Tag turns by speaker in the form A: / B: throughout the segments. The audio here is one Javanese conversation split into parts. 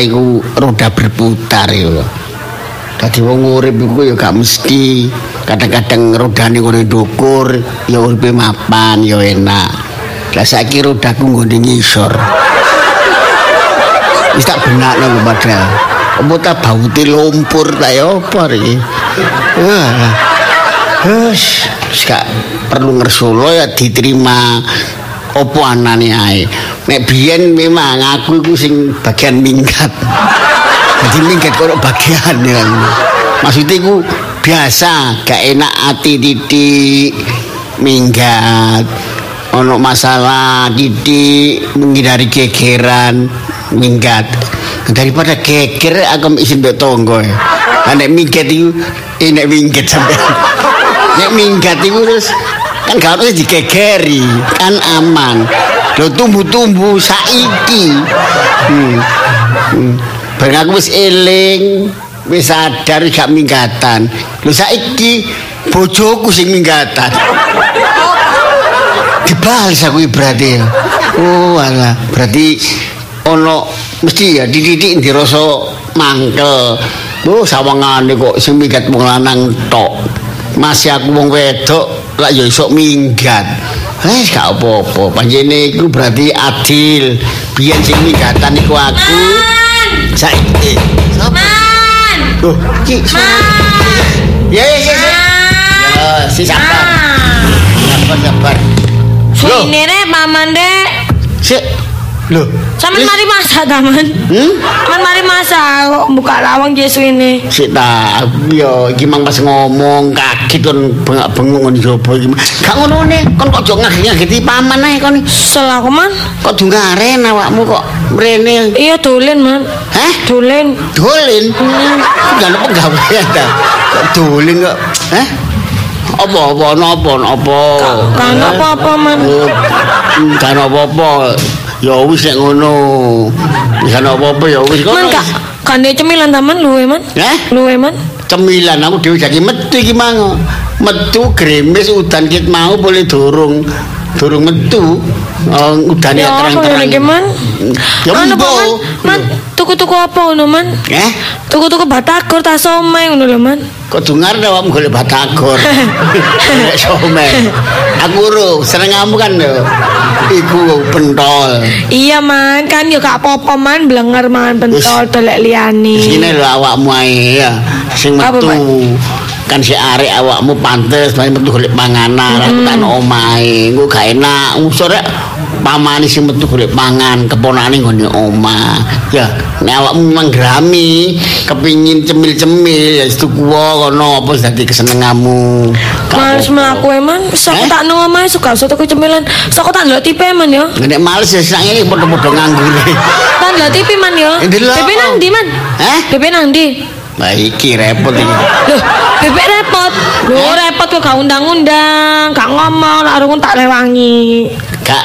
A: iku roda berputar ya. Dadi wong urip iku ya gak mesti kadang-kadang rodane ngene ndukur ya uripe mapan ya enak. Lah saiki rodaku nggone ngisor. Wis tak benakno padahal. Apa ta bauti lumpur ta ya apa iki? Wah. Wes, gak perlu ngersolo ya diterima opo anane ae. Nek biyen memang aku iku sing bagian minggat. Jadi minggat kok bagian ya. Maksudnya iku biasa, gak enak ati titik minggat. Ono masalah titik menghindari gegeran minggat. Daripada geger aku isin mbek tonggo. Lah nek minggat iku eh nek minggat sampe. Nek minggat iku terus kan gak harus digegeri, kan aman. Lho tumbuh-tumbuh saiki. Hmm. hmm. Bareng aku wis eling, wis sadar gak minggatan. Lho saiki bojoku sing minggatan. Dibales aku berarti. Oh, alah, berarti ono mesti ya dididik dirasa mangkel. Oh, sawangane kok sing minggat wong lanang tok. Masih aku wong wedok lak ya iso minggat. Eh, gak apa-apa. Panjene iku berarti adil. Biyen sing minggatan iku aku. Saiki. Sapa?
B: Man!
A: Loh, Ki. Ya, ya, ya. ya. Si sabar. Sabar, sabar. Loh.
B: Ini re paman dek.
A: Sik. Loh.
B: Sampe
A: Wis.
B: mari masak taman.
A: Hmm?
B: Man mari masak kok buka lawang Yesu ini.
A: Sik ta, ya iki mang pas ngomong kaget kon bengak-bengok ngono jopo iki. Gak ngono ne, kon kok jok ngageti paman ae kon.
B: Salah aku man.
A: Kok dungaren awakmu kok mrene.
B: Iya dolen man.
A: Hah?
B: Dolen.
A: Dolin. Gak ada penggawean ta. Kok dolin kok. Hah? Apa apa napa napa?
B: Kan apa-apa man.
A: Oh, Kan apa-apa. Ya wis nek ngono. Wis ana apa-apa ya wis
B: Man
A: kono.
B: kak kan dia cemilan taman luwe man.
A: Hah?
B: Luwe man.
A: cemilan aku dhewe jadi metu iki mang. Metu gremes udan kit mau boleh durung durung metu. Oh, udan ya
B: Ya apa
A: terang-terang.
B: ngene iki man?
A: Ya
B: Anu, man. Man, tuku-tuku apa ngono man?
A: Eh,
B: Tuku-tuku batagor ta somai ngono lho man.
A: kok dengar dah awakmu golek batagor. Somai. Aku ro seneng kamu kan lho. Iku pentol.
B: Iya man, kan ya gak apa-apa man, blenger man pentol telek liyane.
A: Sini lho awakmu ae ya. Sing metu. Kan si arek awakmu pantes paling metu golek panganan tak nang omahe. Engko gak enak ngusur rek pamane sing metu golek pangan keponakane nggone omah. Ya, nek awakmu memang grami kepingin cemil-cemil ya tuku kono apa dadi kesenenganmu. Gak
B: Males mlaku eman, sok
A: Eh?
B: tak nang suka sok tuku cemilan. Sok tak ndelok TV man ya.
A: Nek males ya sak ngene padha-padha nganggure.
B: Tak ndelok TV man ya.
A: Eh.
B: Bebek nang ndi man?
A: Hah?
B: Bebek nang ndi?
A: Lah iki repot iki.
B: Loh, bebek repot. Loh, repot kok gak undang-undang, gak ngomong, lak tak lewangi.
A: Gak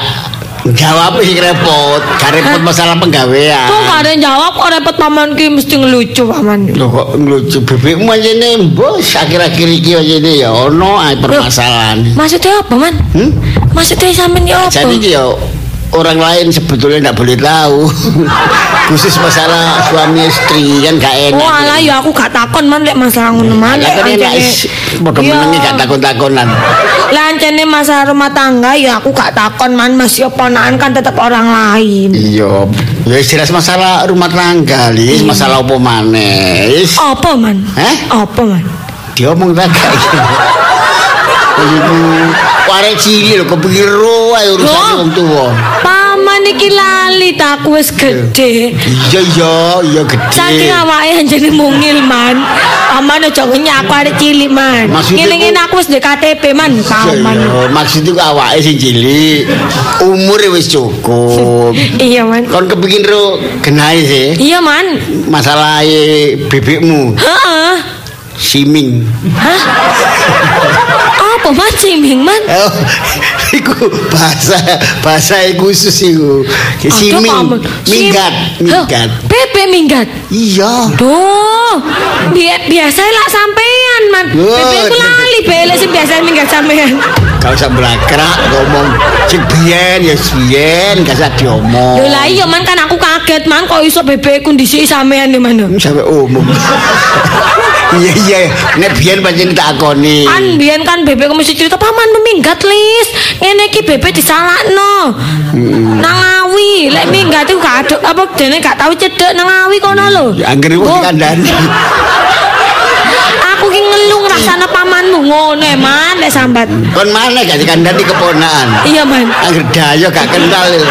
A: jawab sing repot, gak repot masalah penggawean.
B: Kok gak ada yang jawab, kok repot paman ki mesti ngelucu paman.
A: Lho kok ngelucu bebekmu aja nih bos akhir-akhir iki aja nih ya ono ae permasalahan.
B: Maksudnya apa man?
A: Hmm?
B: Maksudnya sampean ya apa?
A: Jadi iki ya orang lain sebetulnya tidak boleh tahu. Khusus masalah suami istri kan gak enak.
B: Oh alah ya aku gak takon man lek masalah ngono man.
A: Lah
B: Lek
A: padha menengi gak takon-takonan.
B: Lah ancene masalah rumah tangga ya aku gak takon man masih ponakan kan tetap orang lain.
A: Iya, ya jelas masalah rumah tangga, Lis, masalah apa maneh. Is
B: Apa man?
A: Hah?
B: Apa man?
A: diomong tak Iku warek cilik lho kepikir ro ae urusan wong tuwa.
B: Paman iki lali tak wis gede.
A: Iya iya iya gede.
B: Saking awake anjene mungil man. Paman aja aku arek cilik man. Ngene-ngene
A: ku-
B: aku wis KTP man, paman.
A: Iya, maksudnya ku awake sing cilik, umure wis cukup.
B: Iya man.
A: Kon kepingin ro genahe sih
B: Iya man.
A: masalah bebekmu
B: Heeh.
A: siming.
B: Hah? Apa man ciming man?
A: Oh, iku bahasa bahasa khusus iku. Siming,
B: Aduh, paman. Sim-
A: minggat, minggat.
B: Hah, Bebek minggat.
A: Iya.
B: Duh, bi biasa lah sampean man.
A: Duh,
B: Bebek ku lali bele sing biasa minggat sampean.
A: gak usah blakrak ngomong sing biyen ya biyen gak usah diomong.
B: Yo lah iya man kan aku kaget man kok iso bebek kondisi sampean di mana.
A: sampai umum. Iya iya, nek biyen pancen tak akoni.
B: Kan biyen kan bebek mesti cerita paman minggat lis. Ngene iki bebek disalakno. Nang awi, lek minggat iku gak aduk apa dene gak tau cedek nang awi kono lho.
A: Ya anggere wong kandhani.
B: Aku ki ngeluh ngrasane pamanmu ngono man lek sambat.
A: Kon mana gak dikandani keponakan.
B: Iya man.
A: Angger dayo gak kenal. lho.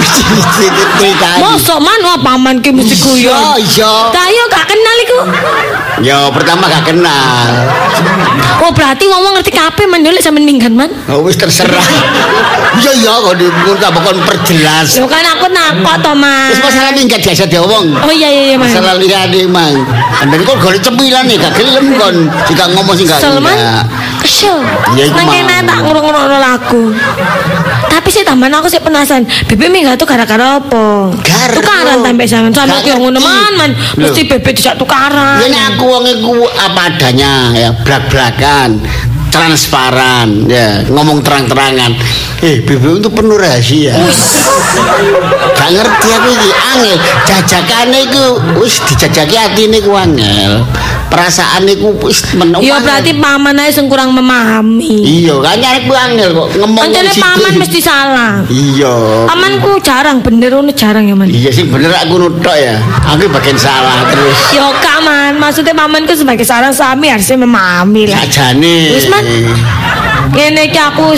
A: Mesti.
B: Mosok man paman ki mesti
A: Iya,
B: guyon.
A: iya.
B: Gak kenal iku.
A: Ya pertama gak kenal.
B: Oh berarti ngomong ngerti kabeh man yo lek sampean minggat man.
A: Oh wis terserah. Iya iya kok diminta kon perjelas.
B: Yo kan aku nakok to man.
A: Wis masalah minggat biasa diomong.
B: Oh iya iya iya man.
A: Masalah liyane mang. Andane kok golek cemilan nih gak gelem kon. Jika ngomong sing gak enggak.
B: kesel.
A: Ya, iku
B: Nang
A: mau.
B: kene tak ngurung-ngurung lagu. Tapi sih tambahan aku sih penasaran. Bebek minggat tuh gara-gara apa?
A: Gara.
B: Tukaran sampai sampean. Aku yang ngono man man. Mesti bebek dijak tukaran.
A: Ya nek aku wong iku apa adanya ya blak-blakan transparan ya ngomong terang-terangan eh BBM itu penuh rahasia gak ngerti aku iki angel jajakane iku wis dijajaki atine ku angel perasaan iku wis meneng
B: Ya berarti paman aja sing kurang memahami.
A: iya kan nyarek ku angel kok ngomong
B: Pancene
A: situ.
B: paman mesti salah.
A: iya
B: Pamanku jarang bener ngono jarang ya man.
A: iya sih bener aku nutok ya aku bagian salah terus
B: Yo kaman, maksudnya pamanku sebagai seorang suami harusnya memahami lah.
A: sajane
B: Wis man. Ngene iki aku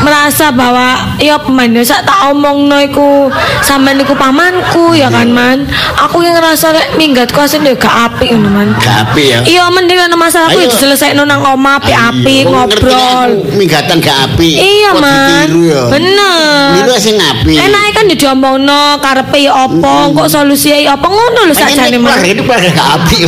B: merasa bahwa ya pemain ya sak tak omongno iku sampean iku pamanku ya kan man. Aku yang ngerasa lek minggatku asline ya gak apik ngono man.
A: gak apik ya
B: Iya mending ana masalah ya diselesaikan nang omah apik-apik ngobrol.
A: aku Mingatan gak api.
B: Iya man. Bener.
A: Niru sing api.
B: Enake kan ya diomongno karepe ya apa, kok solusinya ya apa ngono lho sakjane man.
A: Ini keluarga gak api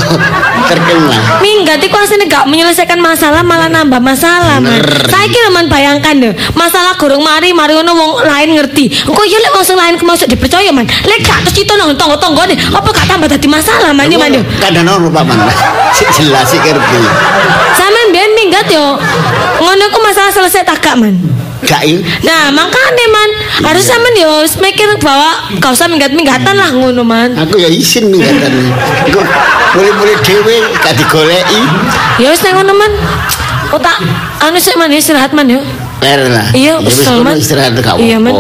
A: kok. Terkenal.
B: Minggat iku asline gak menyelesaikan masalah malah nambah masalah man. Saiki lho man bayangkan deh, masalah gorong mari mari ngono wong lain ngerti. Engko ya lek wong lain kemasuk dipercaya man. Lek gak terus cito nang tangga-tanggane, apa gak tambah dadi masalah man ya man yo.
A: Kadang ono paman. Sik jelas sik ngerti.
B: Sampeyan biyen minggat yo. Ngono iku masalah selesai tak gak man.
A: Gak yuk.
B: Nah, makanya man, harus sampean yo wis mikir bahwa gak usah minggat-minggatan lah ngono man.
A: Aku ya isin mingatan. Iku mulai-mulai dhewe gak digoleki.
B: Ya wis nang ngono man. Kok tak anu sik man istirahat man yo.
A: Per lah.
B: Iya,
A: wis
B: Man.
A: istirahat gak
B: Iya, Man.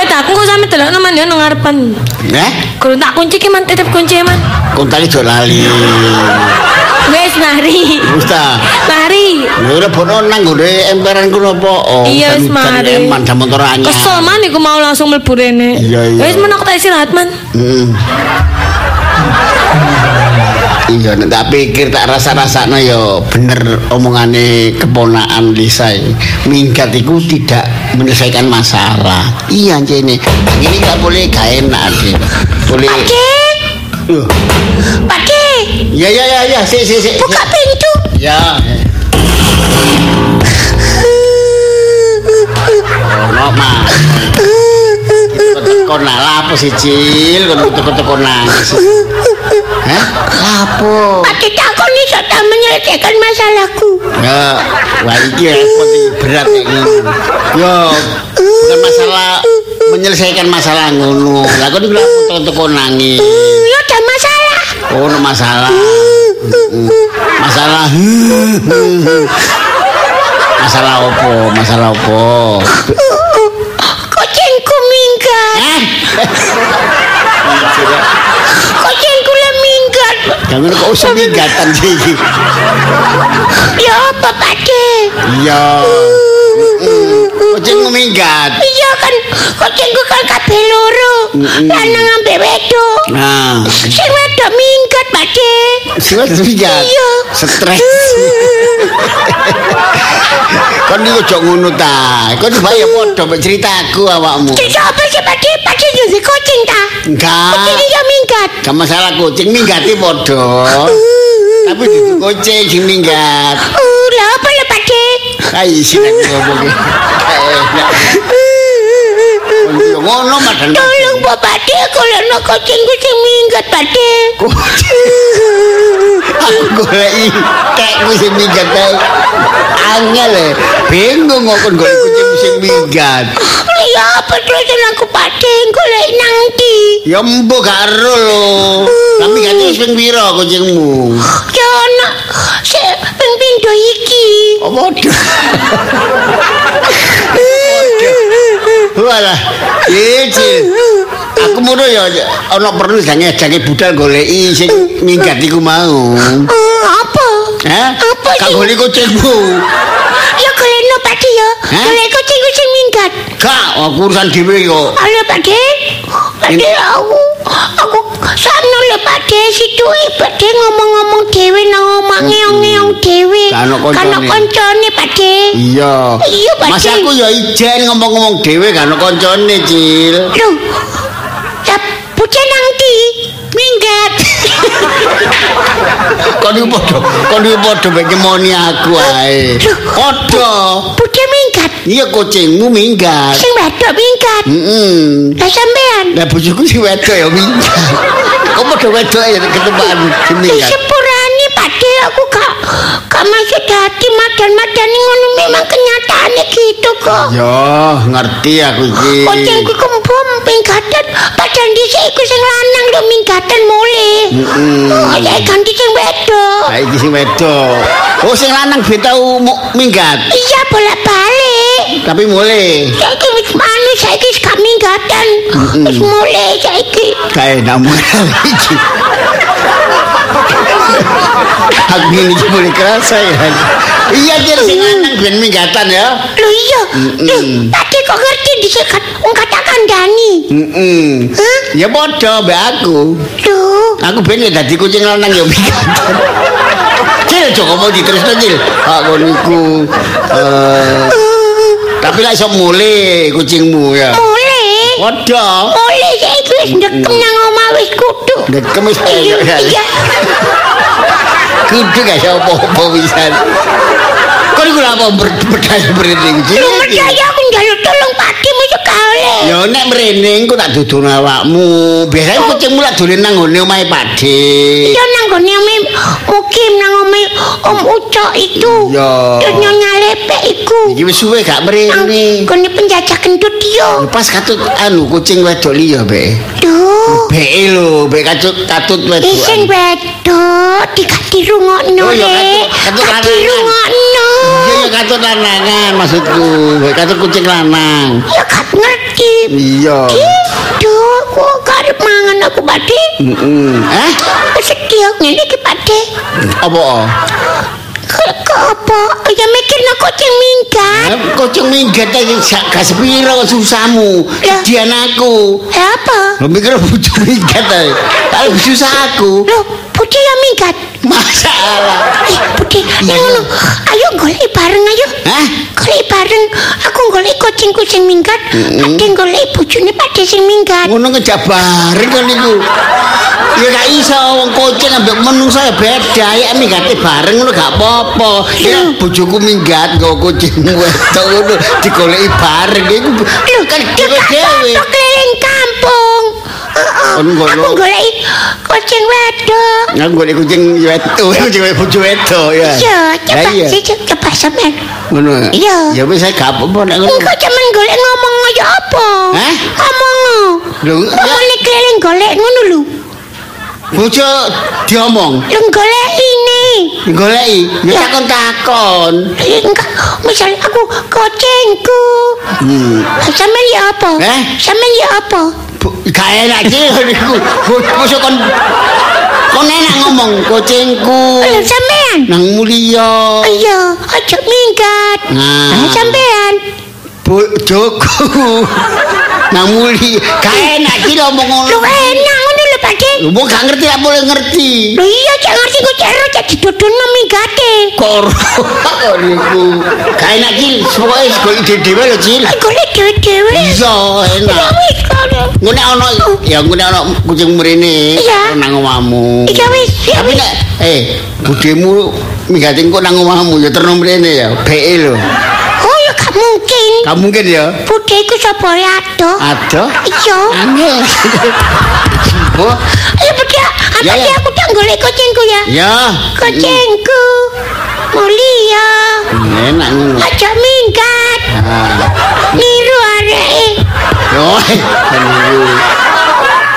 B: Eh aku kok sampe delokno man yo nang ngarepan.
A: Nah,
B: Kurang tak kunci ki man titip kunci man.
A: kontake jo lali.
B: Wes mari.
A: Wis ta.
B: Mari.
A: Ya ora bono nang gone emperan ku napa? Oh,
B: Iya, wis
A: hujan-hujan
B: mari.
A: Eman dah motor anyar.
B: Kesel man iku mau langsung mlebu rene.
A: Iya, iya.
B: Wes men aku tak istirahat man.
A: Hmm. Iya, nek tak pikir tak rasa-rasakno ya bener omongane keponakan Lisa. iki. Minggat iku tidak menyelesaikan masalah. Iya jene. Ini gak boleh gak enak sih. Boleh. Loh.
B: pakek.
A: Ya ya ya ya, sik sik sik.
B: Buka pintu.
A: Ya. Oh, no, Mas. Kon lapo sih Cil, kon teko-teko nangis. Hah? Lapo?
B: Pakek takon iso tak menyelesaikan masalahku.
A: Ya, wah iki repot iki berat kayak ngono. Yo, bukan masalah menyelesaikan masalah ngono. Lah kok iki lapo teko-teko nangis.
B: Ya ada masalah.
A: Oh, no masalah. Masalah. Masalah opo? Masalah opo?
B: Kucingku minggat.
A: Eh? Jangan kok usah mingatan sih.
B: Ya apa pakek?
A: Iya. Kucing minggat.
B: Iya kan kucingku kan kabeh loro. Lanang ambek wedok.
A: Nah,
B: Sing wedok minggat, Pakek.
A: sing minggat.
B: Iya.
A: Stres. Kon iki ojo ngono ta. Kon bahaya padha mek ceritaku awakmu.
B: Cerita apa sih, Pakek? Pakek jadi kucing ta?
A: Enggak.
B: Kucing.
A: Gak masalah kucing minggati padha. Tapi itu kucing sing minggat.
B: Uh, lah apa lah, Pakek?
A: Ayo sih ngomong. Eh, ngono madan.
B: Tolong,
C: apa Pakde golekno kucing-kucing minggat Pakde?
A: Aku goleki kekku sing minggat kae. Angel e. Bingung kok golek kucing sing minggat.
C: Ya apa terusan aku Pakde golek nang ndi?
A: Ya mbok gak ero lho. Tapi gak wis ping pira kucingmu?
C: Ya ana se ping pindho iki.
A: Padha. Walah, iki. Aku muru ya ana perlu jange jange budal goleki sing minggat iku mau.
C: Eh, apa?
A: Hah?
C: Apa
A: Kak golek kucingmu.
C: Ya golekno Pakde ya. Golek minggat.
A: Gak, aku urusan dhewe kok.
C: Halo Pakde. Pakde aku aku sakno lho Pakde situ Pakde ngomong-ngomong dhewe nang omah ngeong-ngeong dhewe.
A: Gak ana koncone.
C: Kan koncone Pakde.
A: Iya.
C: Iya, Pak
A: Mas
C: Cil.
A: aku ya ijen ngomong-ngomong dhewe gak ono koncone, Cil.
C: Lho. Ya bocah nang ndi? Minggat.
A: Kon iki padha, kon iki padha mek nyemoni aku ae. Padha.
C: Bocah minggat.
A: Iya kucingmu minggat.
C: Sing wedok minggat.
A: Heeh.
C: Lah sampean.
A: Lah bojoku sing wedok ya minggat. Kok padha wedok ya ketepaan sing minggat.
C: sepurane Pakde aku gak masuk hati madan-madani ngono memang kenyataannya gitu kok.
A: Ya, ngerti aku iki.
C: Kucingku kembom pinggatan padahal dhisik iku sing lanang lho minggatan mulai.
A: Mm-mm.
C: Oh, saya ganti sing wedok.
A: Saiki sing wedok. Oh, sing lanang ben tau mu- minggat.
C: Iya bolak-balik.
A: Tapi mulai
C: Saiki wis manu saiki wis gak minggatan. Wis mulai saiki.
A: kayak namun iki. Aku ini boleh kerasa ya. Iya jadi sing lanang ben minggatan ya.
C: Lho iya. Lho, tadi kok ngerti dhisik kan wong katakan Dani.
A: Heeh. Ya padha mbak aku.
C: Lho,
A: Aku ben ya dadi kucing lanang ya minggatan. Cil, Joko mau diterusno Cil. Aku niku eh tapi lah iso mulai kucingmu ya.
C: mulai.
A: Padha.
C: Mulai saiki wis ndekem nang omah wis kudu.
A: Dekem wis
C: iya.
A: Kudu gak iso apa-apa pisan. Kok niku lha apa berdaya iki?
C: Lu percaya aku njaluk tolong kaole.
A: Ya nek mrene engko tak dudono awakmu. Biasane kucingmu lak dolen nang ngone omahe Pakde.
C: Iya nang gone ome mukim nang ome Om Ucok itu.
A: Iya.
C: Terus nyonya lepek iku.
A: Iki wis suwe gak mrene.
C: gone penjajah gendut yo.
A: Pas katut anu kucing wedok liya, Be.
C: Duh.
A: Be lho, be katut katut wedok.
C: Isen wedok dikati rungokno
A: Oh, iya, katut- katut katut lanangan maksudku. Katut kucing lanang.
C: Ya gak ngerti.
A: Iya.
C: Duh, kok karep mangan aku Pakde.
A: Heeh. Eh?
C: Sedih ngene iki Pakde.
A: Apa?
C: Kok kok apa? Ya mikirno kucing minggat.
A: Eh, Kucing minggat aja gak gak sepiro susahmu.
C: Lah.
A: Dian aku.
C: Eh apa?
A: Lo mikir bujuk minggat aja. Kalau susah aku.
C: Loh, Budi ya minggat.
A: Masalah.
C: Eh, Budi,
A: Iya,
C: ngono. Ayo golek bareng ayo.
A: Hah?
C: Golek bareng. Aku golek kucing-kucing minggat. Ade golek bojone pada sing minggat.
A: Ngono ngejak bareng kan niku. Ya gak iso wong kucing ambek menungsa ya beda. Ya minggate bareng ngono gak apa-apa. Ya bojoku minggat nggo kucing wedok ngono digoleki bareng iku kan dhewe-dhewe. Kon golek-
C: Aku golek kucing wedok.
A: Aku golek kucing wedok, kucing wedok bojo wedok ya.
C: Iya,
A: iya.
C: sih coba sampean.
A: Ngono.
C: Iya.
A: Ya wis saya gak apa-apa nek ngono.
C: Engkau cuman golek ngomong aja apa?
A: Hah?
C: Ngomong.
A: Lho, ya.
C: Ngomong keliling golek ngono lho.
A: Bojo diomong,
C: Lho golek ini.
A: Goleki, ya
C: Ya.
A: takon-takon.
C: Enggak, misal aku kucingku.
A: Hmm.
C: Sampeyan ya apa?
A: Eh?
C: Sampeyan ya apa?
A: Gak enak iki niku. Mosok kon kon enak ngomong kucingku
C: Lho sampeyan.
A: nang mulia.
C: Iya, aja minggat.
A: Nah.
C: Ah, sampeyan.
A: Bojoku nang muli. Gak enak iki lho ngomong ngono.
C: Lho enak Pakde.
A: Lho mbok gak ngerti apa boleh ngerti.
C: Lho iya cek ngerti kok cero cek didodono minggate.
A: Koro niku. Gak enak iki pokoke golek dhewe lho, Cil.
C: Golek dhewe-dhewe.
A: Iya,
C: Ya
A: enak.
C: wis kalau.
A: Ngene ana ya ngene ana kucing mrene
C: Iya.
A: nang omahmu.
C: Ya wis, ya
A: Tapi
C: wis.
A: nek eh budemu minggat engko nang omahmu ya terno mrene ya. Beke lho.
C: Oh ya gak mungkin.
A: Gak mungkin ya.
C: Budhe iku sapa ya adoh?
A: Ada.
C: Iya.
A: Angel. Oh,
C: Ayo budhe, apa
A: Ya, ya.
C: sih aku tak golek kucingku ya?
A: ya.
C: Kucingku. Mulia.
A: Enak ngono.
C: Aja minggat.
A: Ah.
C: Niru arek.
A: Oh, niru.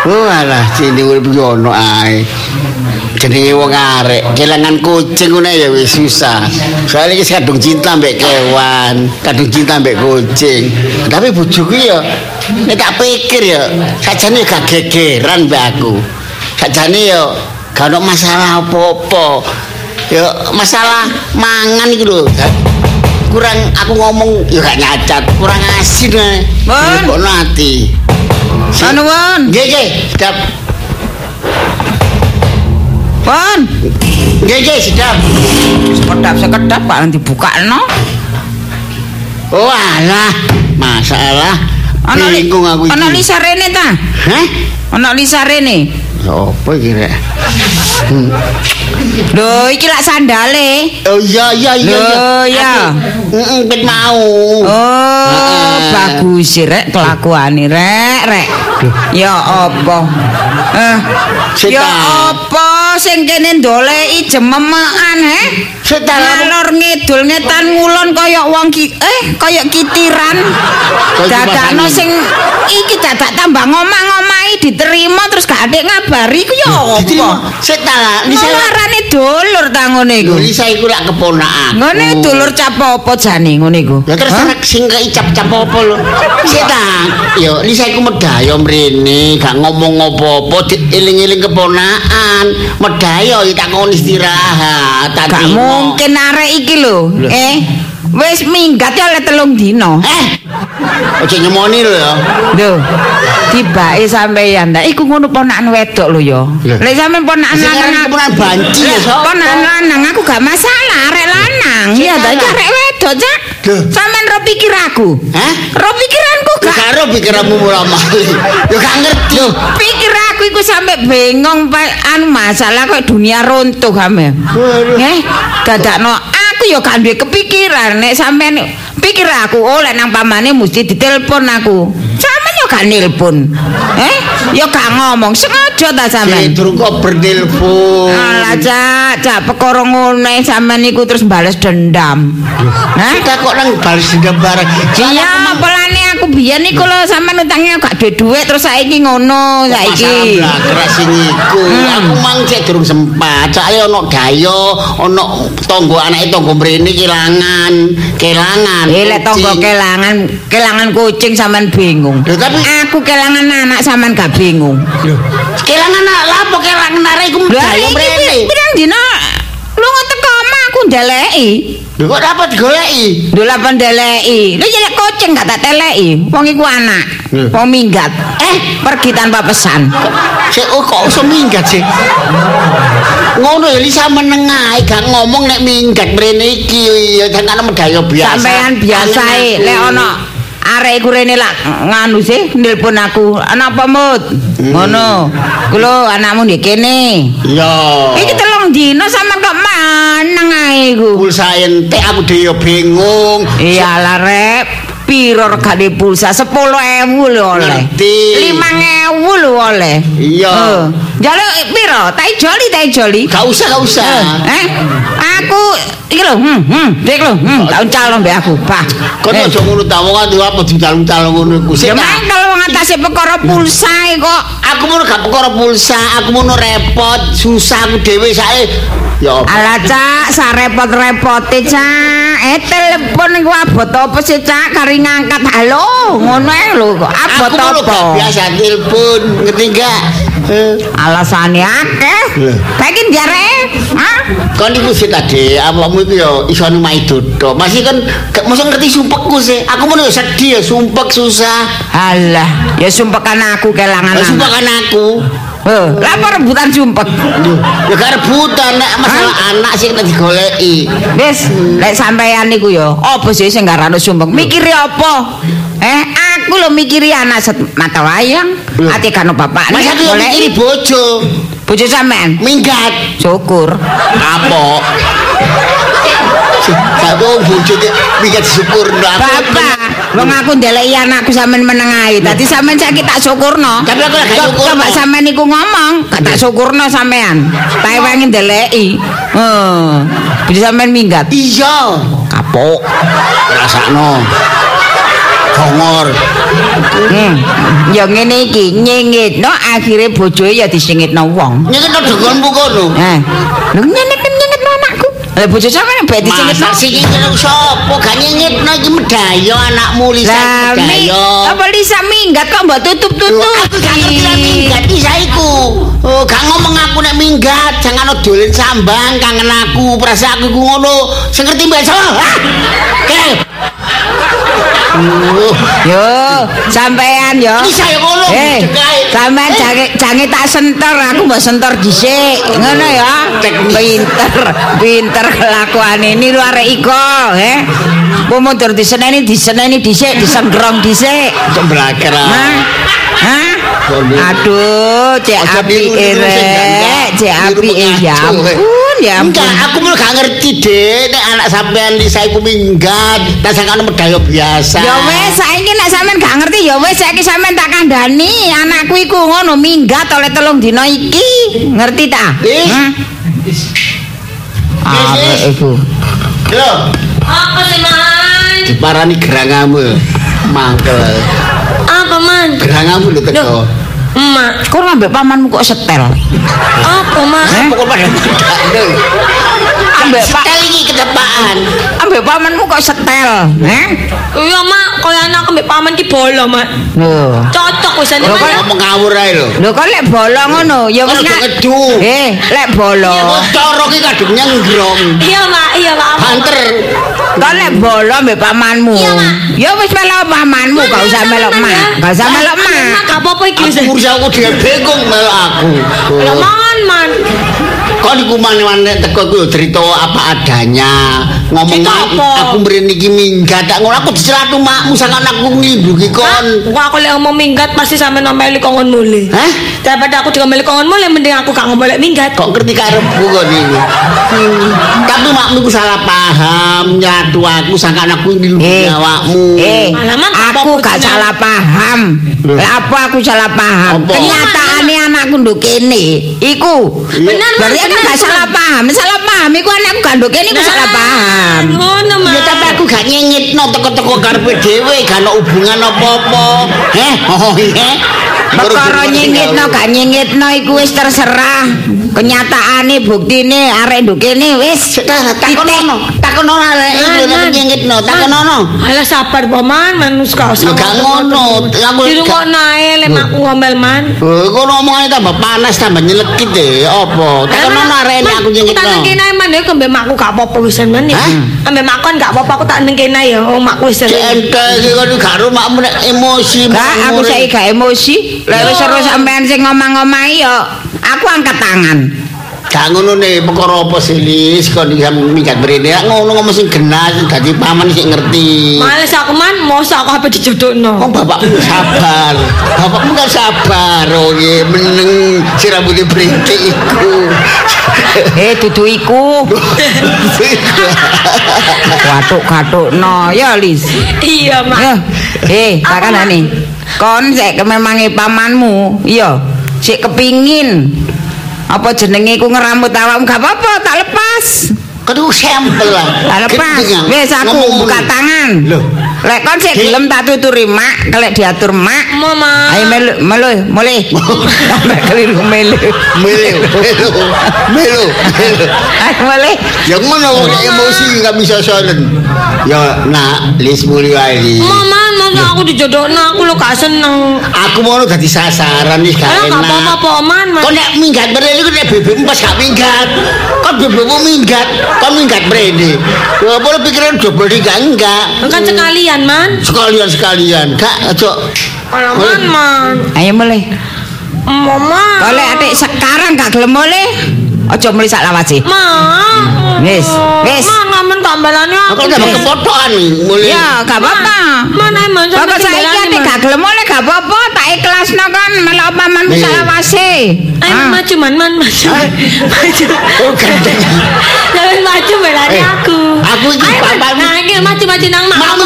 A: Oh, alah, sini urip yo ono ae. Jenenge wong arek, kelangan kucing ngono ya wis susah. Soalnya iki kadung cinta mbek kewan, kadung cinta mbek kucing. Tapi bojoku ya nek tak pikir ya, sajane gak gegeran mbek aku. Sajane ya gak ono masalah apa-apa. Ya masalah mangan iki lho. Kurang aku ngomong ya gak nyacat, kurang asin ae.
D: Bon.
A: Kok ati.
D: Sanuwun.
A: Nggih, nggih, sedap. Nggih, nggih, sedap.
D: Sekedap sekedap kok dibukakno.
A: Oh, alah, masalah.
D: Ana li-
A: Bingung aku
D: Ana
A: iki.
D: Lisa rene ta?
A: Hah?
D: Ana Lisa rene.
A: Apa iki rek?
D: Lho, iki lak sandale.
A: Oh iya iya iya
D: Loh, ya.
A: Heeh, ket mau.
D: Oh, bagus rek kelakuane rek, rek. Ya apa? Eh, ya
A: ta.
D: Sing kene ndoleki jememekan he?
A: Ta,
D: Ngalor ngidul ngetan ngulon kaya wong ki eh kaya kitiran. Dadakno sing iki dadak tambah ngomong-ngomahi diterima terus gak adek ngabari ku ya
A: Diterima.
D: apa?
A: Sik ta lah, Lisa.
D: Ngelarane dulur ta ngene iku.
A: Lho, Lisa iku lak keponakan.
D: Ngene dulur cap apa jane ngene iku?
A: Ya terus sing keicap-cap apa lho. Sik ta. Yo Lisa iku medayo mrene, gak ngomong apa-apa, eling-eling keponakan. Medayo ya tak kon istirahat. tak
D: Gak mungkin arek iki lho. Eh, wis minggat ya oleh telung dino.
A: Eh. Ojo nyemoni lho ya.
D: Lho, tibake sampeyan ta. Iku ngono ponakan wedok lho ya. Lek sampean ponakan lanang
A: keponakan banci ya?
D: Ponakan lanang aku gak masalah arek lanang. Iya ta iki arek wedok, Cak.
A: Lho.
D: Sampeyan ro pikir aku.
A: Hah?
D: Ro pikiranku gak.
A: Karo pikiranmu murah mali. Yo gak ngerti.
D: Pikir aku iku sampe bengong pa, anu masalah kok dunia runtuh ame.
A: Waduh.
D: Eh, dadakno aku ya gak duwe kepikiran nek sampean pikir aku oh lek nang pamane mesti ditelepon aku. Sampeyan yo gak nelpon. Eh, yo gak ngomong sengaja ta sampean.
A: durung kok bertelepon.
D: Alah, Cak, Cak perkara ngono sampean iku terus bales dendam. Hah?
A: Kita kok nang balas dendam bareng.
D: Iya, apalane aku biyen iku lho sampean utangnya gak duwe duit terus saiki ngono saiki.
A: Sing iku.
D: Hmm.
A: Aku mang cek durung sempat. Soale ono dayo, ono tonggo anake tonggo mrene kelangan, kelangan.
D: Eh lek tonggo kelangan, kelangan kucing sampean bingung.
A: Lho, tapi-
D: aku kelangan anak sampean gak bingung.
A: Kelangan lapo kelangan arek iku dayo
D: iki
A: mrene.
D: pirang dina lu teko omah aku ndeleki.
A: Lho kok dapat digoleki?
D: Lho lah pendeleki. Lho ya kucing gak tak teleki. Wong iku anak. Wong minggat. Eh, pergi tanpa pesan.
A: Sik oh, kok iso minggat sih? Ngono ya Lisa menengae gak ngomong nek minggat mrene iki ya jangan medayo biasa.
D: Sampean biasae
A: Alun-alun.
D: lek ono arek iku rene lak nganu sih nelpon aku. Anak apa mut? Ngono. Kulo anakmu ndek kene.
A: Iya.
D: Iki dino sampean kok maneng ae iku.
A: pulsa ente aku dhewe bingung.
D: Iyalah rep, piro regane pulsa 10.000 lho oleh.
A: Ngerti.
D: 5.000 lho oleh.
A: Iya.
D: Jaluk eh, piro? Tak joli, tak joli.
A: Gak usah, gak usah.
D: Eh, aku iki lho, hmm, hmm, iki lho, hmm, tak calon mbek aku, Pak.
A: Kon
D: Eh,
A: aja ngono ta wong ati apa dicalon-calon ngono iku.
D: Ya mang kalau ngatasi perkara pulsa kok
A: Aku mau gak perkara pulsa, aku mau repot, susah aku dhewe sae. Ya apa?
D: Alah cak, sarepot-repote cak Eh telepon iku abot apa sih cak Kari ngangkat halo Ngono ae lho kok abot
A: mau
D: apa
A: biasa telepon, ngerti gak? Eh,
D: Alasane akeh.
A: Lah.
D: Saiki njare, Hah?
A: Kon iku sih tadi, awakmu iku ya iso numai dodo. Masih kan gak mosok ngerti sumpekku sih. Aku mau sedih ya sumpek susah.
D: Alah, ya sumpekan aku kelangan
A: Lah sumpek
D: anak.
A: kan aku.
D: Lah apa rebutan sumpek?
A: Duh, Ya gak rebutan nek masalah anak sih kena digoleki.
D: Wis, lek sampean niku ya, apa sih sing garane sumpek? Mikiri apa? Eh, aku lho mikiri anak set mata wayang, ati kan bapak
A: Mas aku yang mikiri bojo.
D: bojo sampean.
A: Minggat.
D: Syukur.
A: Apa? Mau bojo minggat syukurno aku.
D: Bapak, wong aku ndeleki anakku sampean meneng ae. Dadi sampean saiki tak syukurno.
A: Tapi aku lagi
D: Kok-
A: syukurno.
D: Coba sampean iku ngomong, gak tak syukurno sampean. Tak wengi ndeleki. Heeh. Bisa sampean minggat.
A: Iya.
D: Kapok.
A: Rasakno. Gongor.
D: Hmm. Ya ngene iki, nyengitno akhire bojoe ya disengitno wong.
A: Nyekno dengonmu kono.
D: Eh, lho nyengit nyengitno anakku. Lah bojo sampean mbek disengitno.
A: Masa sih iki sapa gak nyengitno iki medayo anakmu Lisa
D: Lah,
A: medayo.
D: apa Lisa minggat kok mbok tutup-tutup?
A: aku gak ngerti lah minggat iki saiku. Oh, gak ngomong aku nek minggat, jangan dolen sambang kangen aku, perasa aku ku ngono. Sing ngerti mbak sapa? Oke.
D: Yo, sampean yo.
A: Lisa ya ngono.
D: Eh,
A: cekai.
D: Sampean jange jange tak sentor, aku mbok sentor dhisik. Ngono ya. Pinter, pinter kelakuane niru arek iko, eh. Mau mundur diseneni diseneni dhisik, disendrong dhisik.
A: Cemblakar.
D: Hah? Hah? Aduh, cek api
A: niru-niru sing
D: rek,
A: gangga.
D: cek api ya
A: mengacu,
D: ampun, ya
A: Enggak, aku malah gak ngerti deh nek anak sampean Lisa iku minggat, tak sangkane medayo biasa.
D: Ya wes, saiki nek sampean gak ngerti ya wes saiki sampean tak kandhani, anakku iku ngono minggat oleh telung dina iki. Ngerti ta?
A: Ih.
D: Hmm? Arek iku.
A: Lho,
B: Apa sih man?
A: diparani gerangamu. Mangkel.
B: Apa man?
A: Gerangamu lho teko.
B: Emak.
D: Kok ngambek pamanmu kok setel?
B: Apa mak?
D: Eh?
A: Pokok pada.
D: Ambek pak,
A: Sekali iki ketepaan.
D: ambek pamanmu kok setel? Eh?
B: Iya mak, kaya anak ambek paman ki bolo mak.
D: Lho.
B: Cocok wis ane
A: Kok ngomong ngawur ae lho.
D: Lho kok lek bolong ngono, ya wis
A: Kok
D: nak. Eh, lek bolong.
A: Kok coro ki kadung nyenggrong.
B: Iya mak, iya mak. Mak?
A: Banter.
D: Kok lek bolong mbek pamanmu.
B: Iya, Mak.
D: Ya wis melok pamanmu, gak usah melok mak. Gak usah melok mak.
B: Gak apa-apa iki wis.
A: Aku urus aku dhewe bingung mel aku.
B: Ya man man.
A: Kok niku maneh teko ku cerita apa adanya. Ngomong aku,
B: apa?
A: aku mrene iki minggat. Tak ngono aku dicelatu makmu sangan aku nglindungi kon.
B: Kok aku lek ngomong minggat pasti sampe nomeli kongon mule.
A: Hah?
B: Daripada aku diomeli kongon mule mending aku gak ngomong minggat.
A: Kok ngerti karepku kok niku. Hmm. Tapi makmu ku salah paham, nyatu aku sangan aku nglindungi
D: Eh,
A: awakmu.
D: Eh, aku gak salah paham. Apa aku salah paham? Kenyataane anakku nduk kene iku.
B: Bener,
D: Berarti
B: bener,
D: gak salah paham. Salah paham iku anakku gak nduk kene iku salah paham.
B: Ngono mak.
A: Ya tapi aku gak nyengitno teko-teko karepe dhewe, gak ono hubungan apa-apa. Heh, oh iya.
D: Perkara nyengitno gak nyengitno iku wis terserah. Kenyataane buktine arek nduk kene wis
A: Takonono, takonono arek
B: Man, man.
A: nyengitno, takonono.
B: Alah sabar paman, manus gak usah.
A: Ya gak ngono, aku
B: Di rumah nae lek aku ngomel man.
A: Oh, kok omongane tambah panas, tambah nyelekit deh. Apa? Takonono arek aku nyengitno.
B: Tak nengkene man ya kembek makku gak apa-apa wisan man ya.
A: Hah?
B: Ambek makku gak apa-apa aku tak nengkene ya oh makku wis.
A: Cek iki kok gak rumahmu nek emosi.
D: Gak, aku saiki gak emosi. Lah wis seru sampean sing ngomong-ngomahi yo. Aku angkat tangan.
A: Gak ngono nih, perkara apa sih Lis? Kok dia minggat berene ngono ngomong sing genah, sing dadi paman sing ngerti.
B: Males aku man, mosok aku apa dijodokno.
A: Oh bapakmu sabar, bapakmu kan sabar, oh iya meneng si rambutnya berintik iku.
D: Eh dudu iku. Katuk-katuk no ya Lis.
B: Iya mak.
D: Ya. Eh,
B: Apa,
D: takkan
B: Mak?
D: nih. Kon sik kememange pamanmu. Iya. Sik kepingin. Apa jenenge iku ngeramut awakmu gak apa-apa, tak lepas.
A: Aduh sampel lah.
D: Tak lepas. Wis aku buka tangan.
A: Loh.
D: Lek kon sik gelem tak tuturi mak, kelek diatur mak.
B: Mama.
D: Ayo melu, melu, mulai. Sampai keliru melu.
A: Melu, melu, melu, melu.
D: Ayo mulai.
A: Ya ngono wong nek emosi gak bisa solen. Ya nak, Lis Lis.
B: Mama, masa aku dijodokno aku lo gak seneng.
A: Aku mau dadi sasaran wis gak
B: gak
A: enak.
B: apa-apa paman. Man.
A: Kok nek minggat mrene iku nek bebekmu pas gak minggat. Kok bebekmu minggat, kok minggat mrene. Ya apa pikiran double enggak enggak.
B: Kan sekalian man.
A: Sekalian sekalian, gak aja.
B: Alah man man.
D: Ayo mulai.
B: Mama.
D: Kalau adik sekarang gak gelem mulai. Ojo mulai sak lawase.
B: Ma.
D: Wis, wis.
B: Man, ngamen
A: aku. udah
B: Wis.
A: kepotokan mulai.
D: Ya, gak apa-apa.
B: Mana emang
D: Pokok saiki adik gak gelem mulai gak apa-apa, tak ikhlasno kan melok pamanmu
A: Nih.
D: sak lawase.
B: Ayo
D: Ah.
B: maju man man maju. Maju.
A: Oh, ganteng.
B: Jangan maju belanya
A: Eh,
B: aku.
A: Aku iki bapakmu.
B: Nah, ini maju-maju nang mak.
A: Mamu
B: Kamu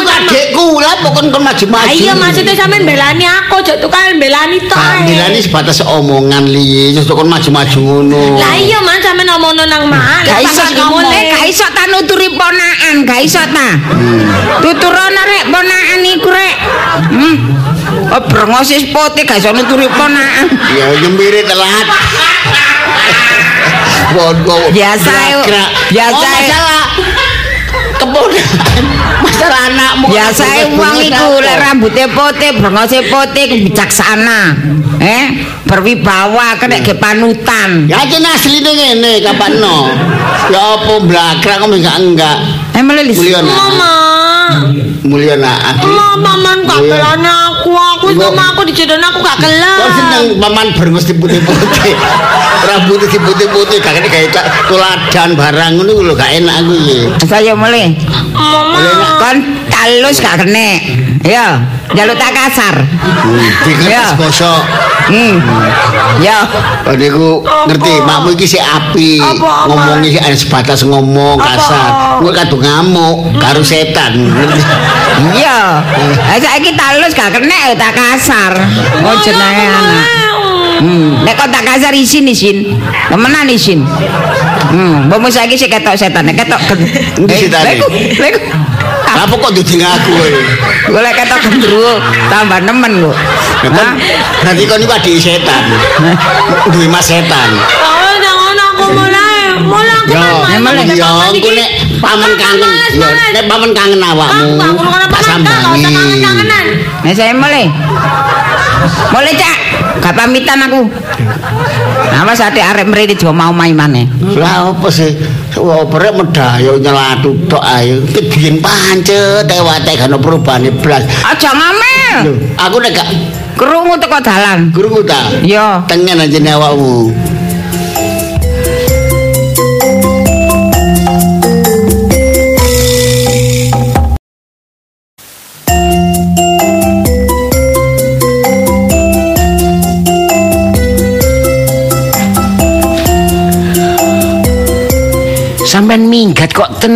A: lah pokoknya kon maju-maju.
B: Ayo maksudnya sampean belani aku, jek tukang belani tok. ae.
A: Panggilan sebatas omongan li, terus kon maju-maju ngono.
B: Lah iya man sampean ngomongno nang mak.
D: Gak
B: Lah,
D: iso ngomong, gak iso ta nuturi ponakan, gak iso ta. Tuturana rek ponakan iku rek. Hmm. Oh, brengosis putih gak iso nuturi ponakan.
A: Ya nyembiri telat. Bodoh.
D: Biasa. Biasa,
A: Oh, masalah kemudian masalah anakmu.
D: Biasae wong iku lek rambutnya putih, brengose putih bijaksana. Eh, berwibawa kena ge panutan.
A: Ya jen asline ngene kapan no. Ya apa blakrak kok enggak enggak.
D: Eh melelis.
A: Nak.
B: Mama.
A: Nak. Aku.
B: Mama man gak Gelane aku. Sama aku dijodohin aku gak gelem.
A: Kau seneng paman berengus di putih-putih. Rambut di putih-putih gak kena kayak tuladan barang ngono lho gak enak aku iki.
D: Saya mulai.
B: Mama.
D: Kon talus gak kena. Ya, jaluk tak kasar. Ya.
A: gosok.
D: Hmm. Ya.
A: Adekku ngerti, makmu iki sik api. Ngomongi sik ada sebatas ngomong kasar. Kowe kadung ngamuk karo setan.
D: Iya. Lah saiki talus gak kena tak kasar. Oh jenenge anak. Hmm, nek kok tak kasar isin isin. Temenan isin. Hmm, mbok saiki sik ketok setan, ketok gen-
A: Endi setane?
D: lha iku, lha iku.
A: Apa kok duding aku kowe?
D: Golek ketok gendruwo, tambah nemen kok.
A: Ya, Berarti kon iku adik setan. Duwe mas setan.
B: Oh, aku mulai. Mulai aku
A: yo nek paman kangen, yo nek paman kangen awakmu. Tak
B: usah
A: sambangi.
B: kangen-kangenan.
D: Nek saya mulai. Mulai cak, gak pamitan aku. Awas ate arek mrene jo mau main maneh.
A: Lah apa sih? Wah, perek medayo nyelatu tok ayo. Ki biyen pancet tewate gak ono perubahane blas.
D: Aja ngamel.
A: Aku nek gak
D: Krungu teko dalan.
A: krungu ta.
D: Yo.
A: Tengen aja nih awakmu.
E: Minggat kok ten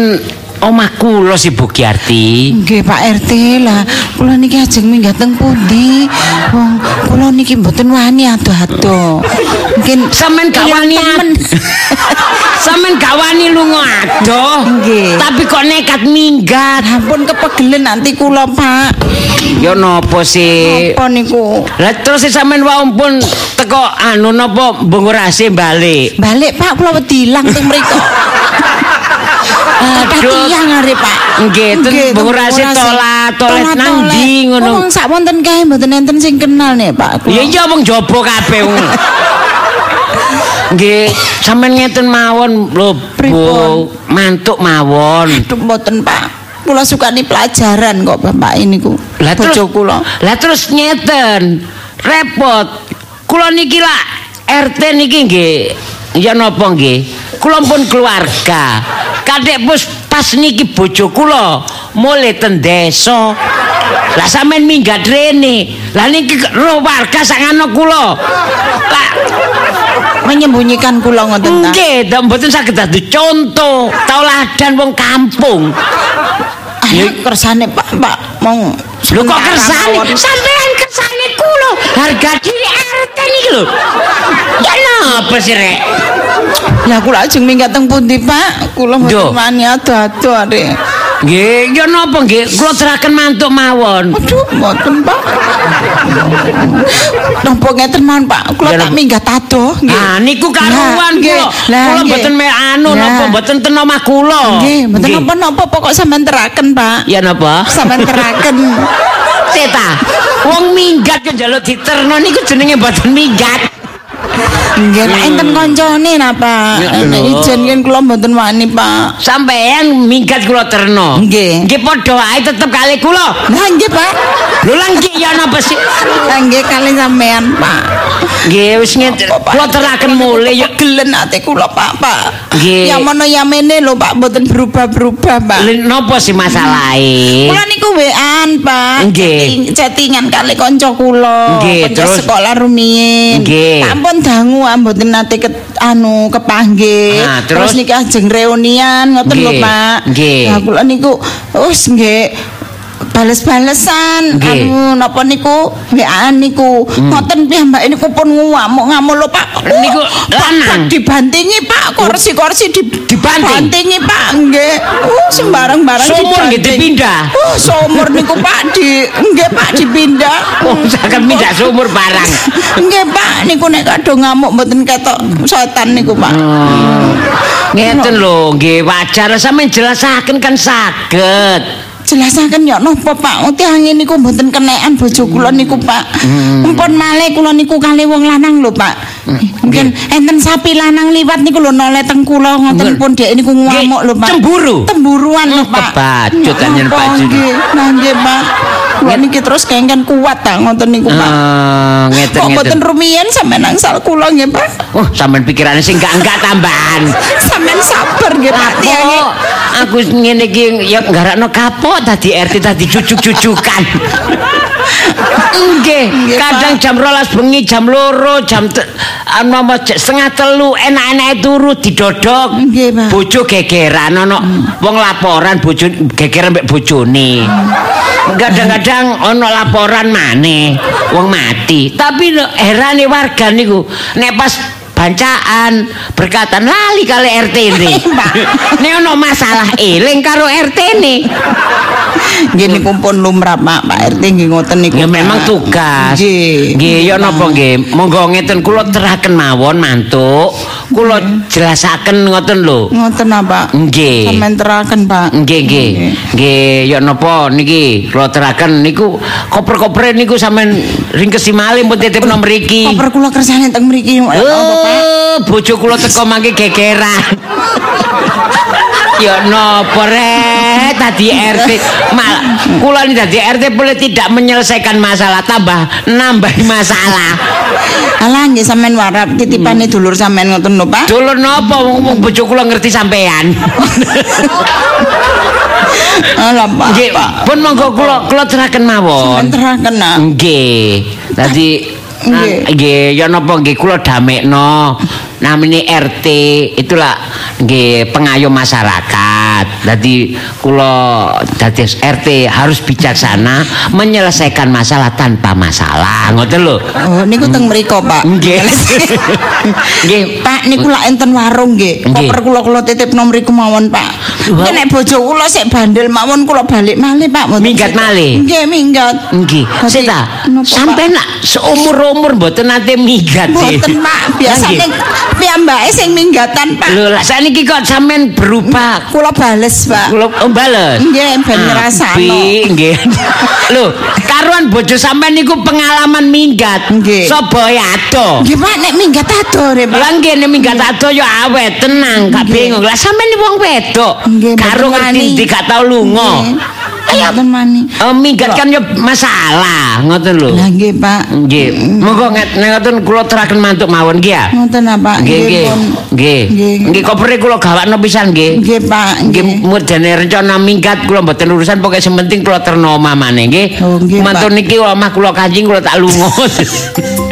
E: omah kula sih Bu Kiarti.
F: Nggih Pak RT lah, kula niki ajeng minggat teng pundi? Wong kula niki mboten wani ado-ado. Mungkin
E: Sampeyan gak wani
F: temen.
E: Sampeyan gak wani lunga adoh.
F: Nggih.
E: Tapi kok nekat minggat.
F: Ampun kepegelen nanti kula Pak.
E: Ya napa sih?
F: Apa niku?
E: Lah terus sampeyan wae pun teko anu napa bungurase balik.
F: Balik Pak kula wedi ilang teng mriku.
E: Aduh.
F: Tiyang arep Pak.
E: Nggih, ten bungurase
F: Bungurase.
E: tolat, tolet nang ndi ngono.
F: Wong sak wonten kae mboten enten sing kenal nih Pak.
E: Ya iya wong jaba kabeh wong. Nggih, sampeyan ngeten mawon lho, Bu. Mantuk mawon.
F: Aduh, mboten Pak. Kula sukani pelajaran kok Bapak ini ku.
E: Lah terus
F: kula.
E: Lah terus nyeten. Repot. Kula niki lah RT niki nggih ya napa nggih? Kula pun keluarga. Kadek bos pas niki bojo kula mulai ten desa. Lah sampean minggat rene. Lah niki roh warga sangano kula. Lah
F: menyembunyikan kula ngoten ta.
E: nggih, mboten saged dadi contoh tauladan wong kampung.
F: Ayo kersane Pak, Pak mong
E: Lho kok kersane? Sampean kersane kula. Harga diri RT niki lho. Ya napa sih rek?
F: Lah kula ajeng minggat teng pundi, Pak? Kula mboten wani ado-ado arek.
E: Nggih, ya napa nggih? Kula teraken mantuk mawon.
F: Aduh, mboten, Pak. Napa ngeten mawon, Pak? Kula tak minggat ado nggih.
E: Ah niku karuan
F: nggih.
E: kula. Mboten me anu napa mboten ten omah kula.
F: Nggih, mboten napa-napa pokok sampean teraken, Pak.
E: Ya napa?
F: Sampean teraken.
E: Teta. Wong minggat kok njaluk diterno niku jenenge mboten minggat.
F: Nggih, nek enten kancane napa? Nek ijen yen kula mboten wani, Pak.
E: Sampean minggat kula terno.
F: Nggih.
E: Nggih padha wae tetep kali kula.
F: Lah nggih, Pak.
E: Lho lah nggih ya napa sih?
F: Lah nggih kali sampean, Pak.
E: Nggih wis ngeten. Kula teraken mulih ya
F: gelen ate kula Pak, Pak.
E: Nggih.
F: Ya mono ya mene lho Pak, mboten berubah-berubah, Pak.
E: Lha napa sih masalahe?
F: Kula niku wean, Pak.
E: Nggih.
F: Chatting- Chattingan kali kanca kula.
E: Nggih,
F: Kanca
E: terus?
F: sekolah rumiyin.
E: Nggih.
F: Ampun dangu mboten nate ke anu kepanggih.
E: Ah, terus?
F: niki ajeng reunian ngoten lho. Pak.
E: Nggih.
F: Lah kula niku wis nggih bales-balesan. Anu napa niku? WA-an niku. Ngoten piyambake niku pun ngamuk-ngamuk lho Pak. Oh,
E: Niku
F: Pak,
E: lanang?
F: dibantingi Pak. Kursi-kursi di
E: Dibanting?
F: dibantingi Pak. Nggih. Uh sembarang-barang
E: Sumur nggih dipindah?
F: oh sumur niku Pak di nggih Pak dipindah.
E: Oh, saged mindak sumur barang.
F: nggih Pak. Niku nek kadung ngamuk mboten ketok setan niku Pak.
E: Ngeten lho, nggih wajar. Sampeyan jelasaken kan saged.
F: Jelasaken ya napa Pak utiange niku mboten kenekan bojo kula niku Pak. Mumpun malih kula niku kali wong lanang lho Pak. Mungkin enten sapi lanang liwat niku lho noleh teng kula ngoten pun dhek niku ngamuk lho Pak.
E: Cemburu?
F: temburuan lho Pak.
E: Kebacut anjen
F: napa,
E: Pak Jun.
F: nggih Pak. Kula niki terus kengken kuat ta ngoten niku Pak.
E: Eh, ngeten
F: kok
E: ngeten.
F: mboten rumiyin sampean angsal kula nggih Pak?
E: Oh, sampean pikirane sing enggak-enggak tambahan.
F: sampean sabar nggih Pak.
E: Aku ngene iki ya nggarakno kapok tadi RT tadi cucuk-cucukan. Nggih, kadang jam rolas bengi, jam loro, jam anu j- setengah telu enak-enak turu didodok.
F: Nggih, Pak.
E: Bojo gegeran ono wong laporan bojo gegeran mbek bojone. Kadang-kadang ono laporan maneh wong mati. Tapi no, herane warga niku nek pas bancaan berkatan lali kali RT ini.
F: Pak.
E: Nek ono masalah eling karo RT ini.
F: nggih niku pun lumrah Pak Pak RT nggih ngoten niku
E: Ya memang tugas.
F: nggih
E: Nggih, ya napa nggih. Monggo ngeten kula teraken mawon mantuk. Kula jelasaken ngoten lho.
F: ngoten apa
E: Nggih.
F: sampean teraken Pak
E: Nggih, nggih. Nggih, ya napa niki kula teraken niku koper-kopere niku sampean ringkesi malih pun titip nomor iki.
F: koper kula kersane teng mriki apa
E: Oh, bojo kula teko mangke gegeran. Ya rek tadi RT mal kula ini tadi RT boleh tidak menyelesaikan masalah tambah nambah masalah.
F: alah nggih sampean warap titipane dulur sampean ngoten lho Pak
E: Dulur napa wong bojo kula ngerti sampean.
F: alah Pak
E: Nggih, pun monggo kula kula teraken mawon.
F: sampean teraken
E: Nggih. Dadi
F: Nggih.
E: ya napa nggih kula damekno. Namine RT itulah nggih pengayom masyarakat. Dadi kula dadi RT harus bijaksana menyelesaikan masalah tanpa masalah. Ngoten lho.
F: oh niku teng mriko Pak
E: Nggih. Nggih.
F: Pak niku lak enten warung nggih. Koper kula kula titip nomor iku mawon, Pak. Nek bojo kula sik bandel mawon kula balik malih, Pak.
E: Minggat
F: sik-
E: malih?
F: Nggih, minggat.
E: Nggih.
F: Napa, Pak?
E: sampai nak seumur-umur mboten nate minggat.
F: Mboten, Pak. Biasane piyambake sing minggatan, Pak.
E: Lho, lah sakniki kok sampean berubah
F: Kula bales, Pak.
E: Kula oh, bales.
F: Nggih, ben ngrasakno.
E: nggih. Lho, karuan bojo sampean niku pengalaman minggat.
F: Nggih.
E: Sobo ado.
F: Nggih, Pak, nek minggat adore, Pak.
E: Lah nggih nek minggat ado ya awet, tenang, gak bingung. Lah sampean wong wedok.
F: Nggih,
E: Karo ngerti gak tau lunga.
F: Ayo, Mboten mani.
E: Oh, minggat kan ya masalah, ngoten lho.
F: Lah nggih, Pak.
E: Nggih. Monggo nget- ngoten kula teraken mantuk mawon nggih ya.
F: Ngoten apa?
E: Nggih, nggih. Nggih.
F: Nggih.
E: Kopere kula gawakno pisan nggih.
F: Nggih, Pak.
E: Nggih, mudane rencana minggat kula mboten urusan pokoke sementing kula terno mamane nggih.
F: Oh, nggih,
E: Mantu
F: Pak.
E: niki omah kula kanjing kula tak lunga.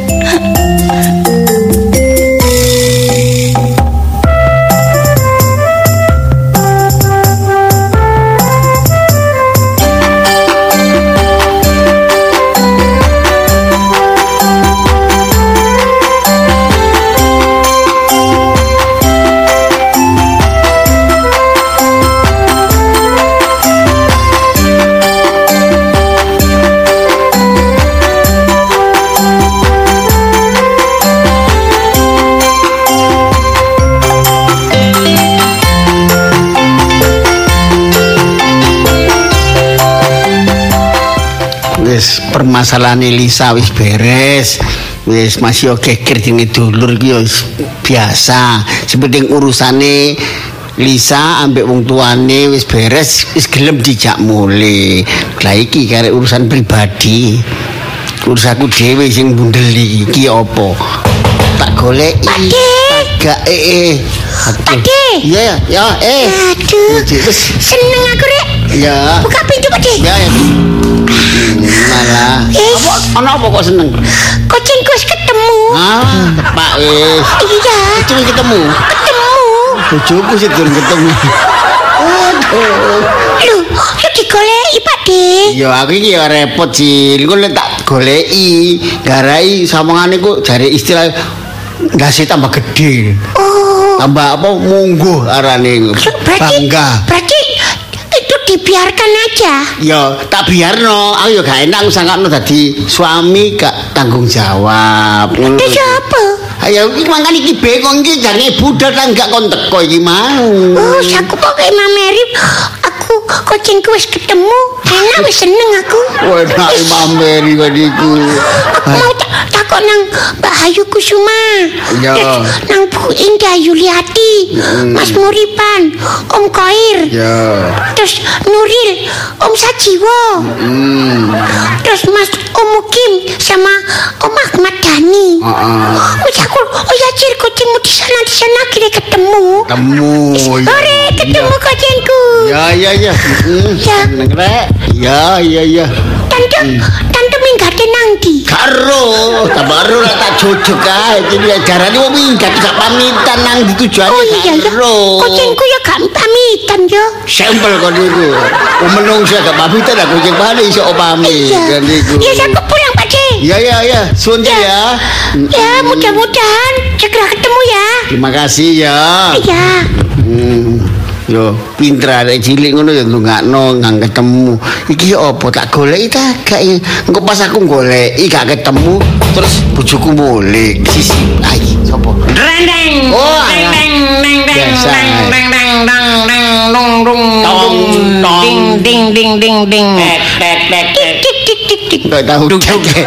A: wis permasalahan Lisa wis beres. Wis masih oke geger dene dulur iki biasa. Sepenting urusane Lisa ambek wong tuane wis beres wis gelem dijak mule. Lah iki karek urusan pribadi. Urusanku dhewe sing bundeli iki apa? Tak goleki gak eh eh.
C: Ade.
A: iya ya ya eh.
C: Aduh. Seneng aku, Rek.
A: ya
C: Buka pintu, Pak De.
A: ya ya apa kok seneng?
C: Kucingku wis ketemu.
A: Ah, tepak wis.
C: Iya,
A: Cuma ketemu.
C: ketemu.
A: Bojoku sih durung ketemu. Aduh.
C: Lho, yo digoleki, Pak De.
A: Ya aku iki ya repot sih. Iku tak goleki, garai samangane ku jare istilah gase tambah gede.
C: Oh,
A: Tambah apa mungguh arane.
C: berarti
A: Bangga.
C: berarti dibiarkan aja.
A: Ya tak biarno, aku ya gak enak sangkano dadi suami gak tanggung jawab. Ngono.
C: Terus apa?
A: Ayo iki mangkan iki bengong iki jane budal ta gak kon teko iki mau.
C: Oh, aku pakai Mama Mary. Aku kucingku wis ketemu. Enak wis seneng aku.
A: Wah, enak mameri kok niku.
C: Aku mau takut nang Mbak Ayu Kusuma.
A: Ya.
C: Terus nang Bu Indah Yuliati, Mas Muripan, Om Koir,
A: Ya.
C: terus Nuril, Om Sajiwo,
A: Hmm.
C: terus Mas Om Mukim sama Om Ahmad Dhani. Wis aku, oh ya Cir, kucingmu di sana di sana akhirnya ketemu.
A: Temu. ya.
C: Ore, ketemu kucingku.
A: Ya ya ya. Heeh.
C: Ya.
A: Ya ya ya.
C: Minggate nang ndi?
A: Karo, tak baru lah tak cocok kae. Jadi jarane wong minggat gak pamitan nang di tujuane.
C: Oh iya ya. Kucingku ya gak pamitan yo.
A: Sampel kok niku. Wong menungso gak pamitan aku kucing balik iso pamit
C: Iya.
A: kan niku.
C: Ya aku pulang Pak De.
A: Ya ya ya, suwun Cik, ya.
C: Ya mudah-mudahan segera ketemu ya.
A: Terima kasih ya.
C: Iya.
A: Hmm. Yo, pinter arek cilik ngono ya ndongakno ngang ketemu. Iki apa tak goleki ta gak engko pas aku goleki gak ketemu terus bojoku mulik. Sisi ayi sapa?
E: Rendeng.
A: Oh,
E: Deng
A: alah.
E: deng deng deng
A: Biasa.
E: deng deng deng deng deng dong dong
A: Tong, tong.
E: ding ding ding ding ding.
A: Tek tek tek tahu tek.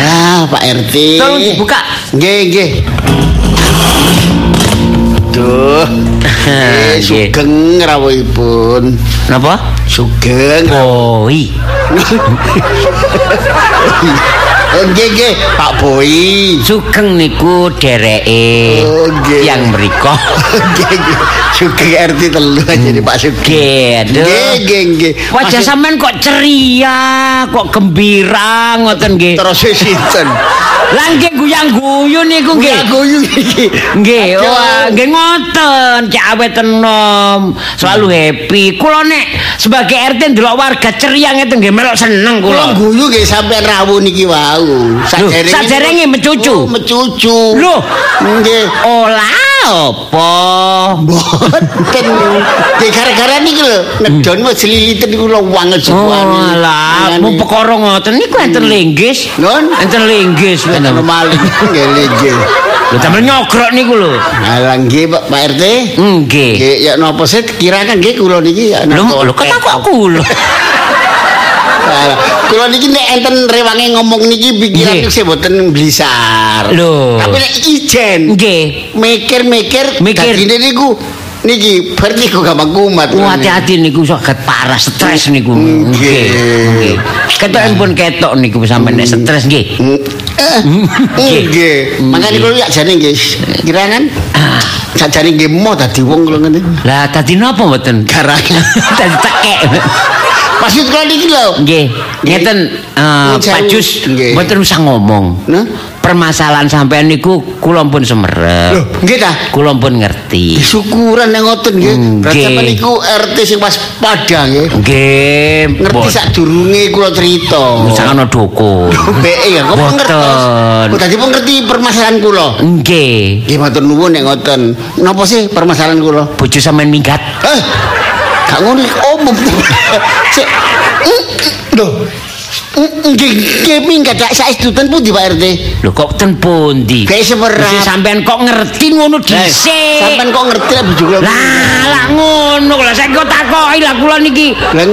A: Ah, Pak RT.
E: Tolong dibuka.
A: Nggih, nggih. Duh. Eh, sugeng rawuhipun.
E: Napa?
A: Sugeng.
E: Boi.
A: Oh, nggih, nggih, Pak Boy.
E: Sugeng niku dereke
A: Oh, nggih.
E: yang mriko.
A: Nggih, nggih. Sugeng RT telu aja nih Pak Sugeng.
E: Nggih.
A: Nggih, nggih.
E: Wajah sampean kok ceria, kok gembira ngoten nggih.
A: terus sinten?
E: Lah nggih guyang-guyu niku nggih.
A: Guyu iki.
E: Nggih, wah, nggih ngoten, cek awet enom, selalu happy. Kula nek sebagai RT ndelok warga ceria ngeten nggih melok seneng
A: Kula
E: kula.
A: guyu nggih sampean rawuh niki wau. Saderenge-
E: saderenge mencucu.
A: Oh, mencucu.
E: Loh.
A: Nggih.
E: Olah apa?
A: Boten. Nggih gara-gara niki lho, nedon mesti liliten niku lho wanget
E: Oh,
A: sebuah.
E: alah, mau perkara ngoten niku enten linggis.
A: Non?
E: Enten linggis.
A: Enten maling nggih nggih.
E: Lho damel nyogrok niku lho.
A: Alah nggih Pak Pak RT.
E: Nggih.
A: Nggih ya napa sih kirakan nggih kula niki ya
E: Lho, lho kok kok kula.
A: Kula niki nek enten rewange ngomong niki pikiran
E: Nggih.
A: sih mboten blisar.
E: Lho.
A: Tapi nek ijen
E: Nggih.
A: mikir-mikir
E: Mikir.
A: dadine niku niki berarti kok gampang kumat.
E: Oh, hati-hati niku saged parah stres niku.
A: Nggih.
E: Ketok pun ketok niku sampeyan nek stres nggih.
A: Nggih. Makane kula ya jane nggih kirakan
E: Ah.
A: sajane nggih mau dadi wong kula ngene.
E: Lah tadi napa mboten?
A: Garangan.
E: Tadi tekek.
A: Maksud kula niki lho.
E: Nggih, ngeten eh,
A: Nggih.
E: Pak Jus mboten usah ngomong.
A: Nah.
E: Permasalahan sampean niku kula pun semerep.
A: Loh, nggih ta?
E: Kula pun ngerti.
A: Syukuran nek ngoten nggih. Berarti
E: Nggih.
A: sampeyan niku RT sing waspada nggih.
E: Nggih,
A: Ngerti
E: mbot-
A: sadurunge kula cerita.
E: Jangan ana dukun.
A: Beke ya, kok pengertos.
E: Boten.
A: Kok dadi pengerti permasalahan kula.
E: Nggih.
A: Nggih matur nuwun nek ngoten. Napa sih permasalahan kula?
E: Bojo sampean minggat.
A: Eh, gak ngono. Sik. mm, Lho. Nggih, minggat sak saestutan pundi Pak RT?
E: Lho kok ten pundi?
A: Kayak semerap.
E: Mesti sampean kok ngerti ngono dhisik.
A: Sampeyan kok ngerti lah bojo kula?
E: Lah, lah ngono lah saya kok takoki lah kula niki.
A: Lah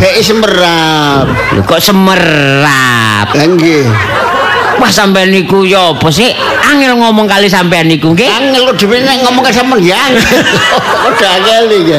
A: beke semerap.
E: Lho kok semerap.
A: Lah nggih.
E: Wah sampean niku ya apa sih? Angel ngomong kali sampean niku nggih.
A: Angel kok dhewe nek ngomong ke sampean ya. Kok angel iki,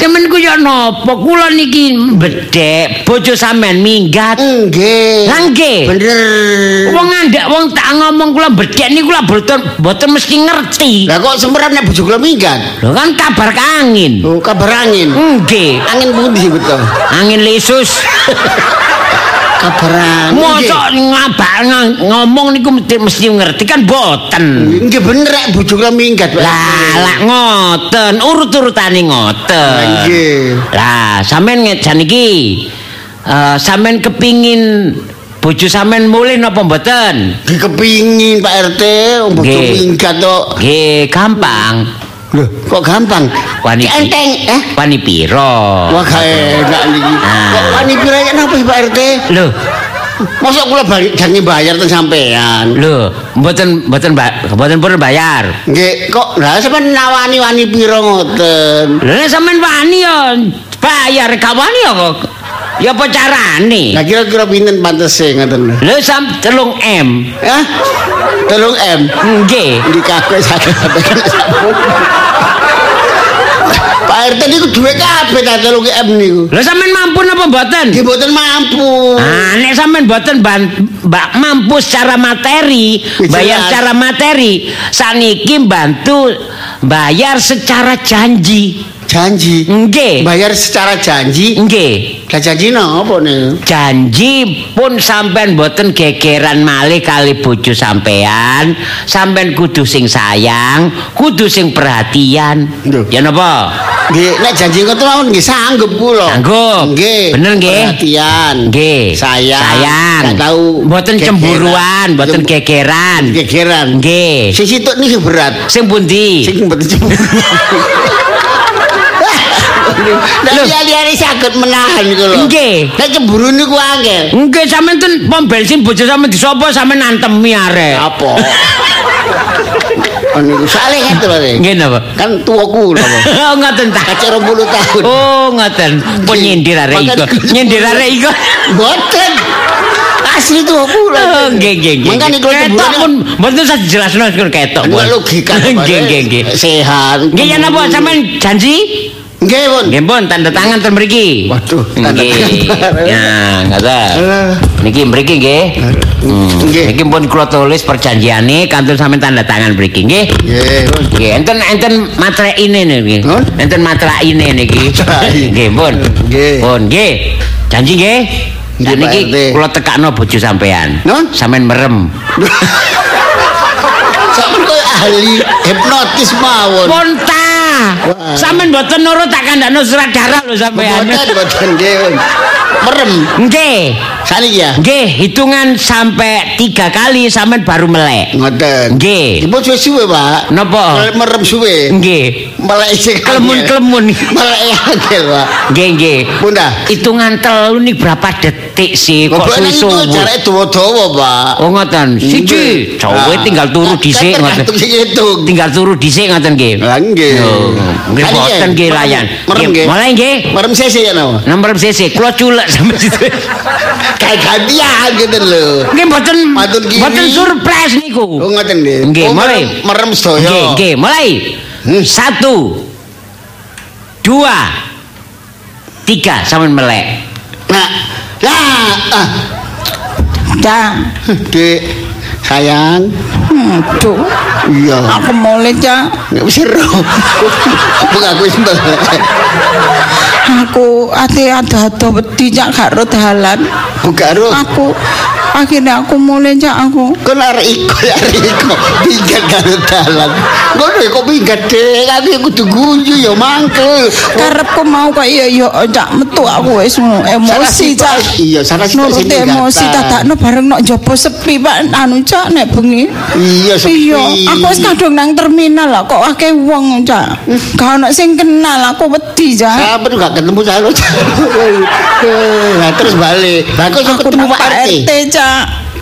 E: Temen ku ya napa? Kula niki bedhek bojo sampean minggat.
A: Nggih.
E: Lah nggih.
A: Bener.
E: Wong ngandak wong tak ngomong kula bedhek niku kula boten boten mesti ngerti.
A: Lah kok semerap nek bojo kula minggat?
E: Lho kan kabar angin.
A: Oh, kabar angin.
E: Nggih.
A: Angin pundi sih betul?
E: Angin lesus.
A: kabaran.
E: Mosok ngabak ng- ngomong niku mesti, mesti ngerti kan boten.
A: Nggih bener rek bojo kula minggat.
E: Lah, lah ngoten, urut-urutane ngoten.
A: Lah, nggih.
E: Lah, sampean ngejan iki eh sampean kepingin bojo sampean mulih napa mboten?
A: Nggih kepingin Pak RT bojo
E: Nggih.
A: minggat tok.
E: Nggih, gampang.
A: Loh, kok gampang?
E: Wani
A: Enteng, eh?
E: Wani piro?
A: Wah, gak enak niki.
E: Ah.
A: Kok wani pira ya napa Pak RT?
E: Lho,
A: Mosok kula balik jange bayar teng sampean.
E: lho, mboten mboten mboten purun bayar.
A: Nggih, kok lha sampean nawani wani pira ngoten?
E: Lha sampean wani ya bayar gak wani kok. Ya apa carane?
A: Lah kira-kira pinten pantese ngoten?
E: Lho sam telung M.
A: Hah? Tolong M.
E: Nggih.
A: Di kabeh saged Pak RT niku duwe kabeh ta tolong M niku.
E: Lho sampean mampu napa mboten?
A: Nggih mboten mampu.
E: Ah, nek sampean mboten mbak mampu secara materi, bayar secara materi, saniki bantu bayar secara janji.
A: Janji.
E: Nggih.
A: Bayar secara janji.
E: Nggih.
A: Lah janji napa niku?
E: Janji pun sampean boten gegeran malih kali bojo sampean, sampean kudu sing sayang, kudu sing perhatian. Ya napa?
A: Nggih, nek janji ngoten mawon nggih sanggup kula.
E: Sanggup.
A: Nggih.
E: Bener nggih?
A: Perhatian.
E: Nggih.
A: Sayang.
E: Sayang.
A: Gak tahu
E: Boten cemburuan, boten
A: Jem-
E: gegeran.
A: Gegeran.
E: Nggih.
A: Sing situk niki berat.
E: Sing pundi?
A: Sing mboten cemburu. Lah
E: Lho.
A: liyane saged menahan niku lho.
E: Nggih.
A: Nek cemburu niku angel.
E: Nggih sampean ten pom bensin bojo sampean disopo sampean nantemi arek.
A: Apa? Niku saleh itu lho.
E: Nggih napa?
A: Kan tuaku lho.
E: Oh ngoten ta.
A: Kacek 20 tahun.
E: Oh ngoten. Pun nyindir arek iku. Nyindir arek iku.
A: Boten. Asli tuaku lho.
E: Oh nggih nggih nggih.
A: Mangkane kalau
E: ketok pun mboten usah dijelasno pun ketok. Pun.
A: logika
E: Nggih nggih nggih.
A: Sehat.
E: Nggih ya napa sampean janji?
A: Nggih, Pun.
E: Nggih pun tanda tangan ten mriki.
A: Waduh, tanda tangan.
E: Ya, ngoten.
A: Eh.
E: Niki mriki nggih. Hmm.
A: Nggih.
E: Niki pun kula tulis perjanjiane kantun sampean tanda tangan mriki nggih.
A: Nggih, Pun.
E: Nggih, enten enten matrekine niki. Enten matrekine niki. Nggih, pun.
A: Nggih.
E: Pun nggih. Janji nggih.
A: Nggih,
E: Dan niki kula tekakno bojo sampean. Sampean merem.
A: Koyo ahli hipnotis mawon.
E: Pun Sampean mboten nurut tak kandakno surat darah lho sampean.
A: Boten, boten nggih. Merem.
E: Nggih.
A: Saniki ya.
E: Nggih, hitungan sampai tiga kali sampean baru melek.
A: Ngoten.
E: Nggih.
A: Ibu suwe suwe, Pak.
E: Napa?
A: Merem suwe.
E: Nggih.
A: Melek sing
E: Kelemun-kelemun.
A: Melek angel, Pak.
E: Nggih, nggih.
A: Bunda.
E: Hitungan telu nih berapa detik sih kok
A: Kok itu
E: susu?
A: jarake dawa-dawa, Pak.
E: Oh ngoten. Siji,
A: Nggih.
E: cowe
A: Ah.
E: tinggal turu
A: Kan
E: dhisik ngoten. Tinggal turu dhisik ngoten nggih.
A: Lah nggih.
E: Nggih boten nggih
A: merem-
E: layan.
A: Merem.
E: Mulai nggih.
A: Merem sese ya napa?
E: Nomor CC, kula culek sampe situ.
A: Kayak gantian gitu lho.
E: Nggih
A: kiri.
E: mboten surprise niku.
A: Oh ngoten nggih.
E: Nggih,
A: Oh,
E: mulai.
A: merem- Merem sedaya.
E: Nggih, nggih, mulai.
A: Hmm.
E: Satu, dua, tiga, sampean melek.
A: Nah, lah, ah,
F: Cak.
A: Dek, sayang.
F: Aduh.
A: Iya.
F: Aku mulai, Cak.
A: Wis ero. Bukan aku wis mbel.
F: Aku ati ada-ada wedi Cak gak ro dalan.
A: Bukan ero.
F: Aku akhirnya aku mulai Cak aku.
A: Kau arek iko ya arek iko Pinggat karo dalan Ngono ya kok pinggat dek Aku ya kudu guyu ya mangkel
F: Karepku mau kok iya iya Cak metu aku wis emosi Cak.
A: Iya salah sih
F: Nuruti emosi dadakno bareng nok njaba sepi Pak anu Cak nek bengi.
A: Iya sepi
F: Iya, aku wis kadung nang terminal lah kok akeh wong, Cak. Gak ono sing kenal, aku wedi, Cak.
A: Tuh gak ketemu saya Nah terus balik
F: Aku
A: ketemu Pak RT
F: Cak.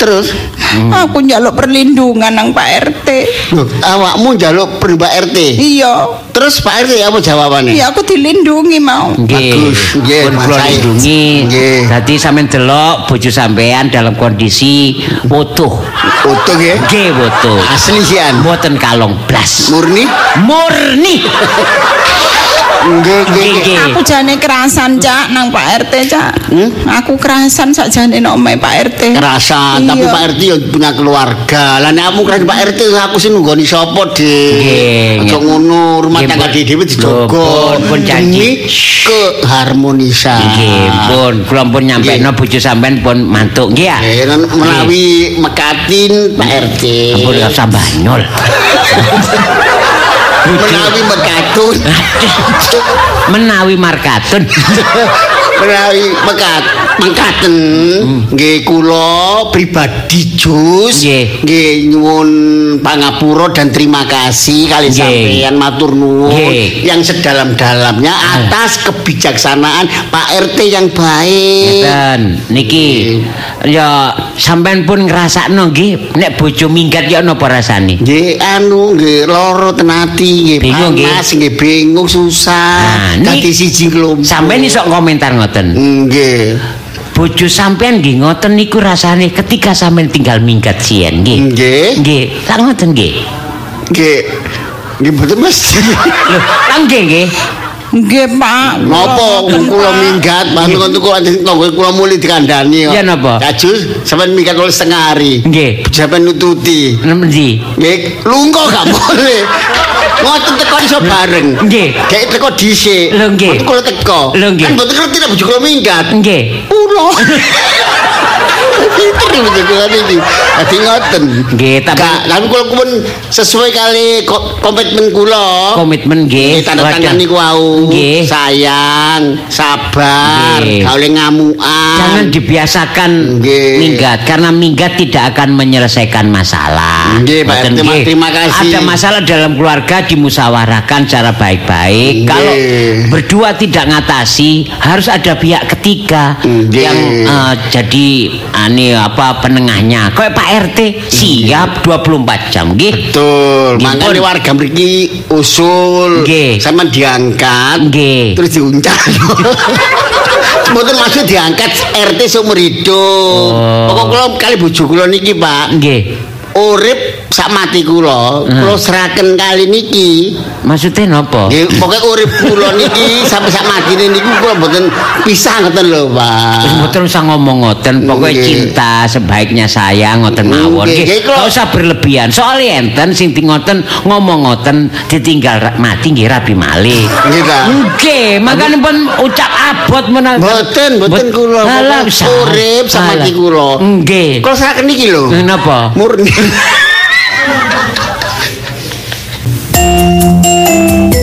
A: Terus
F: Aku njaluk perlindungan nang Pak RT.
A: Loh, awakmu njaluk per Pak RT
F: Iya.
A: Terus Pak RT apa jawabannya?
F: Iya aku dilindungi mau.
E: Nggih.
A: Bagus, nggih,
E: Pun
A: Mas
E: kula
A: Said.
E: lindungi.
A: Nggih.
E: Dadi sampean delok bojo sampean dalam kondisi utuh.
A: Utuh ya
E: Nggih, utuh.
A: Asli sian
E: Mboten kalong blas.
A: Murni
E: Murni.
A: Nggih.
F: Aku jane kerasan, Cak, nang Pak RT, Cak. Aku kerasan sakjane nang omahe Pak RT.
A: Kerasan, tapi. Pak RT ya punya keluarga. Lah nek kamu kerasan Pak RT aku sih nunggoni sapa, Dik.
E: Nggih,
A: Aja ngono, rumah tangga
E: pun-
A: dhewe dijogo.
E: Pun- janji.
A: Demi keharmonisan.
E: Nggih, pun kula pun
A: Nggih.
E: bojo sampean pun mantuk nggih ya.
A: Menawi mekatin Pak RT.
E: Ampun ya usah banyol.
A: menawi mekatun.
E: Menawi markatun.
A: menawi mekat mengkaten nggih kula pribadi jus.
E: Nggih.
A: nyuwun pangapura dan terima kasih kali sampeyan matur nuwun yang sedalam-dalamnya atas kebijaksanaan Pak RT yang baik.
E: Ngeten, niki ya sampean pun ngrasakno nggih. Nek bojo minggat ya napa rasane?
A: Nggih anu nggih loro tenati nggih panas nggih bingung susah.
E: Nah,
A: dadi siji kelompok.
E: Sampeyan iso komentar ngoten.
A: Nggih
E: Bojo sampean nggih ngoten niku rasane ketika sampean tinggal minggat sien nggih.
A: nggih
E: Nggih, tak ngoten nggih.
A: nggih nggih betul Mas
E: Lho, tak nggih nggih.
F: Nggih, Pak.
A: Napa kula minggat bantu ngono kok tanggo kula muli dikandani kok.
E: Iya, napa?
A: Ajus sampean minggat oleh setengah hari.
E: Nggih.
A: Sampean nututi.
E: Nendi?
A: Nggih, lungko gak boleh. Ngoten teko iso bareng.
E: Nggih.
A: Kayak teko dhisik.
E: Lho, nggih.
A: Kula teko.
E: Lho, nggih.
A: Kan mboten ngerti nek bojo kula minggat.
E: Nggih.
A: Kula. Bojo kula niki. Dadi ngoten.
E: Nggih, tapi
A: tapi kula pun sesuai kali ko- komitmen kula.
E: komitmen nggih.
A: Nggih, tanda tangan
E: Wadah.
A: niku wau. Sayang, sabar, gak oleh ngamukan.
E: Jangan dibiasakan
A: Nggih.
E: minggat karena minggat tidak akan menyelesaikan masalah.
A: Nggih, Pak
E: nggih.
A: terima kasih.
E: Ada masalah dalam keluarga dimusyawarahkan secara baik-baik. Kalau berdua tidak ngatasi, harus ada pihak ketiga
A: Nggih.
E: yang eh, jadi ani apa penengahnya. Kayak Pak RT siap 24 jam nggih.
A: Betul, makanya warga mriki usul
E: Nggih.
A: sama diangkat
E: Nggih.
A: terus diuncal. Mboten maksud diangkat RT seumur hidup.
E: Oh.
A: Pokok kula kali bojo kula niki, Pak.
E: Nggih.
A: Urip sak mati kula, kula seraken kali niki.
E: Maksudnya napa?
A: Nggih, pokoke urip kula niki sampai sak matine niku kula mboten pisah ngoten lho, Pak.
E: Wis mboten usah ngomong ngoten, pokoke cinta sebaiknya sayang ngoten mawon.
A: Nggih, kalau-
E: usah berlebihan. Soalnya enten sing ngoten ngomong ngoten ditinggal mati nggih rabi malih.
A: Nggih ta.
E: Nggih, makane pun ucap abot menawi.
A: Mboten, mboten kula. Urip
E: Alah.
A: mati kula.
E: Nggih.
A: Kula seraken niki lho.
E: Napa?
A: Murni. Thank you.